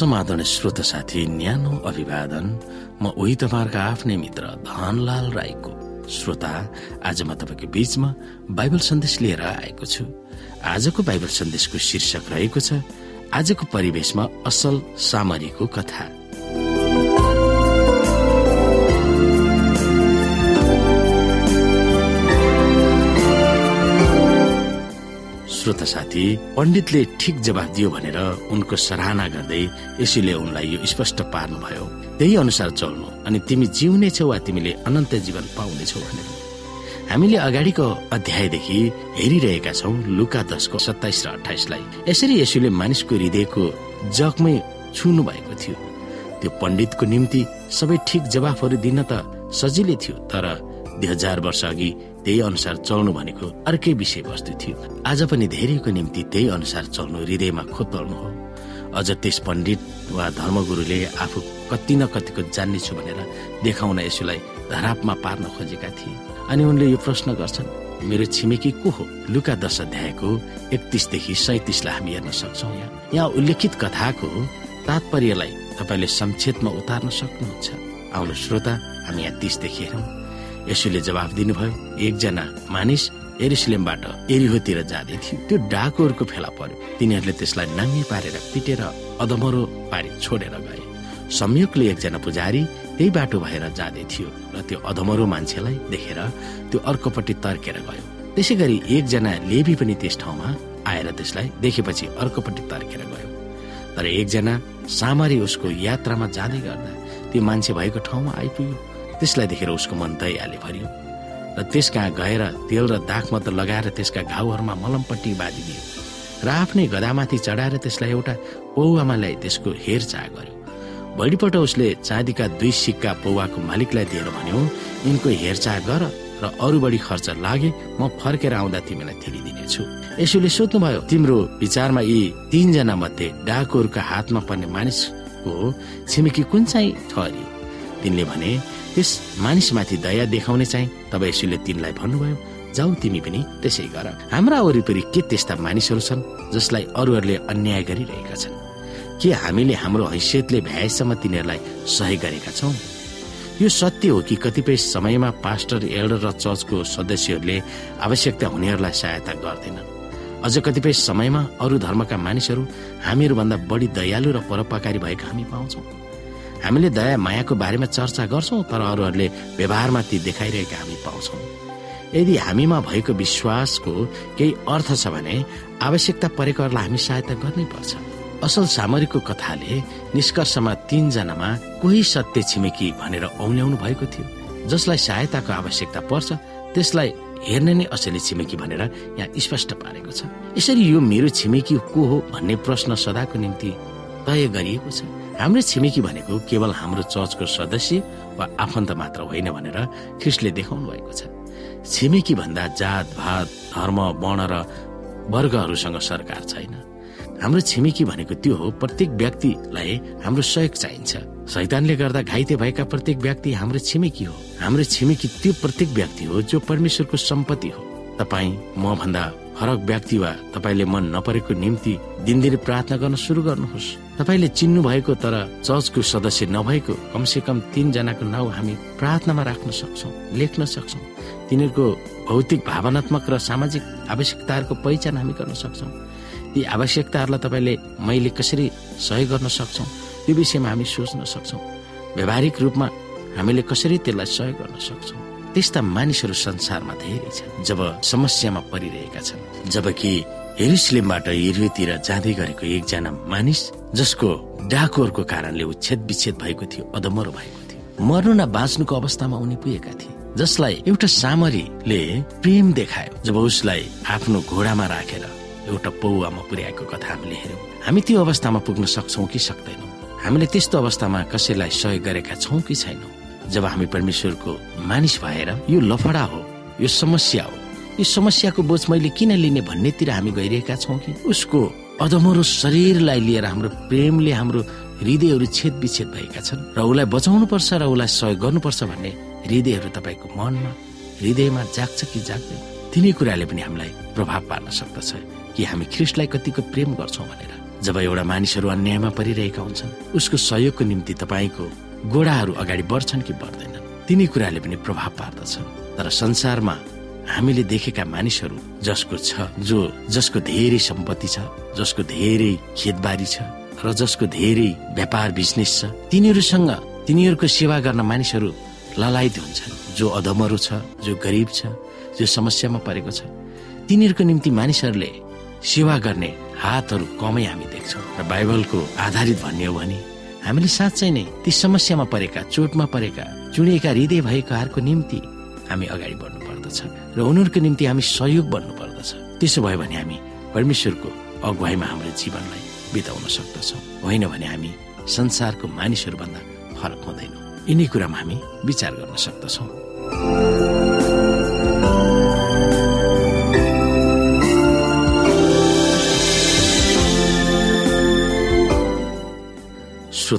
समाधान श्रोत साथी न्यानो अभिवादन। म उही तपाईँहरूका आफ्नै मित्र धनलाल राईको श्रोता। आज म तपाईँको बीचमा बाइबल सन्देश लिएर आएको छु। आजको बाइबल सन्देशको शीर्षक रहेको छ आजको परिवेशमा असल सामरीको कथा। श्रोता साथी पण्डितले ठिक जवाब दियो भनेर उनको सराहना गर्दै यसैले उनलाई यो स्पष्ट पार्नुभयो। त्यही अनुसार चल्नु अनि तिमी जिउनेछौ वा तिमीले अनन्त जीवन पाउनेछौ भनेर हामीले अगाडिको अध्यायदेखि हेरिरहेका छौँ लुका दशको सत्ताइस र अठाइसलाई यसरी यसुले मानिसको हृदयको जगमै छुनु भएको थियो। त्यो पण्डितको निम्ति सबै ठिक जवाफहरू दिन त सजिलै थियो तर दुई हजार वर्ष अघि त्यही अनुसार चल्नु भनेको अर्कै विषयवस्तु थियो। आज पनि धेरैको निम्ति त्यही अनुसार चल्नु हृदयमा खोतल्नु हो। अझ त्यस पण्डित वा धर्मगुरुले आफू कति न कतिको जान्नेछु भनेर देखाउन यसोलाई धरापमा पार्न खोजेका थिए। अनि उनले यो प्रश्न गर्छन् मेरो छिमेकी को हो? लुका दश अध्यायको एकतिसदेखि सैतिसलाई हामी हेर्न सक्छौ यहाँ यहाँ उल्लेखित कथाको तात्पर्यलाई तपाईँले संक्षेपमा उतार्न सक्नुहुन्छ। आउनु श्रोता हामी यहाँ तिसदेखि हेरौँ। यसुले जवाब दिनुभयो एकजना मानिस एरिसलेमबाट एरिहोतिर जाँदै थियो। त्यो डाकुहरूको फेला पर्यो। तिनीहरूले त्यसलाई नाङ्गे पारेर पिटेर अधमरो पारी छोडेर गए। संयोगले एकजना पुजारी त्यही बाटो भएर जाँदै थियो र त्यो अधमरो मान्छेलाई देखेर त्यो अर्कोपट्टि तर्केर गयो। त्यसै गरी एकजना लेबी पनि त्यस ठाउँमा आएर त्यसलाई देखेपछि अर्कोपट्टि तर्केर गयो। तर एकजना सामरी उसको यात्रामा जाँदै गर्दा त्यो मान्छे भएको ठाउँमा आइपुग्यो। त्यसलाई देखेर उसको मन दयाले भरियो र त्यस कहाँ गएर तेल र दाग त लगाएर त्यसका घाउहरूमा मलमपट्टि बाँधिदियो र आफ्नै गदामाथि चढाएर त्यसलाई एउटा पौवामा ल्याई त्यसको हेरचाह गर्यो। भोलिपल्ट उसले चाँदीका दुई सिक्का पौवाको मालिकलाई दिएर भन्यो यिनको हेरचाह गर र अरू बढी खर्च लागे म फर्केर आउँदा तिमीलाई तिरिदिनेछु यसोले सोध्नुभयो तिम्रो विचारमा यी तीनजना मध्ये डाकुहरूका हातमा पर्ने मानिसको छिमेकी कुन चाहिँ ठहरियो? तिनले भने त्यस मानिसमाथि दया देखाउने चाहिँ तब यसुले तिनलाई भन्नुभयो। जाऊ तिमी पनि त्यसै गर। हाम्रा वरिपरि के त्यस्ता मानिसहरू छन् जसलाई अरूहरूले अन्याय गरिरहेका छन्? के हामीले हाम्रो हैसियतले भ्याएसम्म तिनीहरूलाई सहयोग गरेका छौँ? यो सत्य हो कि कतिपय समयमा पास्टर एल्डर र चर्चको सदस्यहरूले आवश्यकता हुनेहरूलाई सहायता गर्दैनन्। अझ कतिपय समयमा अरू धर्मका मानिसहरू हामीहरूभन्दा बढी दयालु र परोपकारी भएका हामी पाउँछौँ। हामीले दया मायाको बारेमा चर्चा गर्छौँ तर अरूहरूले व्यवहारमा ती देखाइरहेका हामी पाउँछौँ। यदि हामीमा भएको विश्वासको केही अर्थ छ भने आवश्यकता परेकोहरूलाई हामी सहायता गर्नै पर्छ। असल सामरीको कथाले निष्कर्षमा तीनजनामा कोही सत्य छिमेकी भनेर औल्याउनु भएको थियो जसलाई सहायताको आवश्यकता पर्छ त्यसलाई हेर्ने नै असली छिमेकी भनेर यहाँ स्पष्ट पारेको छ। यसरी यो मेरो छिमेकी को हो भन्ने प्रश्न सदाको निम्ति तय गरिएको छ। हाम्रो छिमेकी भनेको केवल हाम्रो चर्चको सदस्य वा आफन्त मात्र होइन भनेर ख्रिस्टले देखाउनु भएको छ। छिमेकी भन्दा जात भात धर्म वर्ण र वर्गहरूसँग सरकार छैन। हाम्रो छिमेकी भनेको त्यो हो प्रत्येक व्यक्तिलाई हाम्रो सहयोग चाहिन्छ। शैतानले गर्दा घाइते भएका प्रत्येक व्यक्ति हाम्रो छिमेकी हो। हाम्रो छिमेकी त्यो प्रत्येक व्यक्ति हो जो परमेश्वरको सम्पत्ति हो। तपाईँ म भन्दा फरक व्यक्ति वा तपाईँले मन नपरेको निम्ति दिनदिनै प्रार्थना गर्न सुरु गर्नुहोस्। तपाईँले चिन्नु भएको तर चर्चको सदस्य नभएको कमसे कम तीनजनाको नाउँ हामी प्रार्थनामा राख्न सक्छौँ लेख्न सक्छौँ। तिनीहरूको भौतिक भावनात्मक र सामाजिक आवश्यकताहरूको पहिचान हामी गर्न सक्छौँ। ती आवश्यकताहरूलाई तपाईँले मैले कसरी सहयोग गर्न सक्छौँ त्यो विषयमा हामी सोच्न सक्छौँ। व्यावहारिक रूपमा हामीले कसरी त्यसलाई सहयोग गर्न सक्छौँ? त्यस्ता मानिसहरू संसारमा धेरै छन् जब समस्यामा परिरहेका छन्। जबकि हेरुसलेमबाट हिरोतिर जाँदै गरेको एकजना मानिस जसको डाकुहरूको कारणले उच्छेद विच्छेद भएको थियो अधमरो भएको थियो। मर्नु न बाँच्नुको अवस्थामा उनी पुगेका थिए जसलाई एउटा सामरीले प्रेम देखायो जब उसलाई आफ्नो घोडामा राखेर एउटा पौवामा पुर्याएको कथा हामीले हेऱ्यौँ। हामी त्यो अवस्थामा पुग्न सक्छौँ कि सक्दैनौँ? हामीले त्यस्तो अवस्थामा कसैलाई सहयोग गरेका छौँ कि छैनौँ? जब हामी परमेश्वरको मानिस भएर यो लफडा हो यो समस्या हो यो समस्याको बोझ मैले किन लिने भन्नेतिर हामी गइरहेका छौँ कि? उसको अधमरो शरीरलाई लिएर हाम्रो प्रेमले हाम्रो हृदयहरू छेद विच्छेद भएका छन् र उसलाई बचाउनु पर्छ र उसलाई सहयोग गर्नुपर्छ भन्ने हृदयहरू तपाईँको मनमा हृदयमा जाग्छ कि जाग्दैन? तिनै कुराले पनि हामीलाई प्रभाव पार्न सक्दछ कि हामी ख्रिस्टलाई कतिको प्रेम गर्छौँ भनेर। जब एउटा मानिसहरू अन्यायमा परिरहेका हुन्छन् उसको सहयोगको निम्ति तपाईँको गोडाहरू अगाडि बढ्छन् कि बढ्दैनन्? तिनी कुराले पनि प्रभाव पार्दछन्। तर संसारमा हामीले देखेका मानिसहरू जसको छ जो जसको धेरै सम्पत्ति छ जसको धेरै खेतबारी छ र जसको धेरै व्यापार बिजनेस छ तिनीहरूसँग तिनीहरूको सेवा गर्न मानिसहरू ललायत हुन्छन्। जो अधमहरू छ जो गरिब छ जो समस्यामा परेको छ तिनीहरूको निम्ति मानिसहरूले सेवा गर्ने हातहरू कमै हामी देख्छौँ। र बाइबलको आधारित भन्ने हो भने हामीले साँच्चै नै ती समस्यामा परेका चोटमा परेका चुडिएका हृदय भएकाहरूको निम्ति हामी अगाडि बढ्नु पर्दछ र उनीहरूको निम्ति हामी सहयोग बन्नु पर्दछ त्यसो भयो भने हामी परमेश्वरको अगुवाईमा हाम्रो जीवनलाई बिताउन सक्दछौँ। होइन भने हामी संसारको मानिसहरूभन्दा फरक हुँदैनौँ। यिनै कुरामा हामी विचार गर्न सक्दछौँ।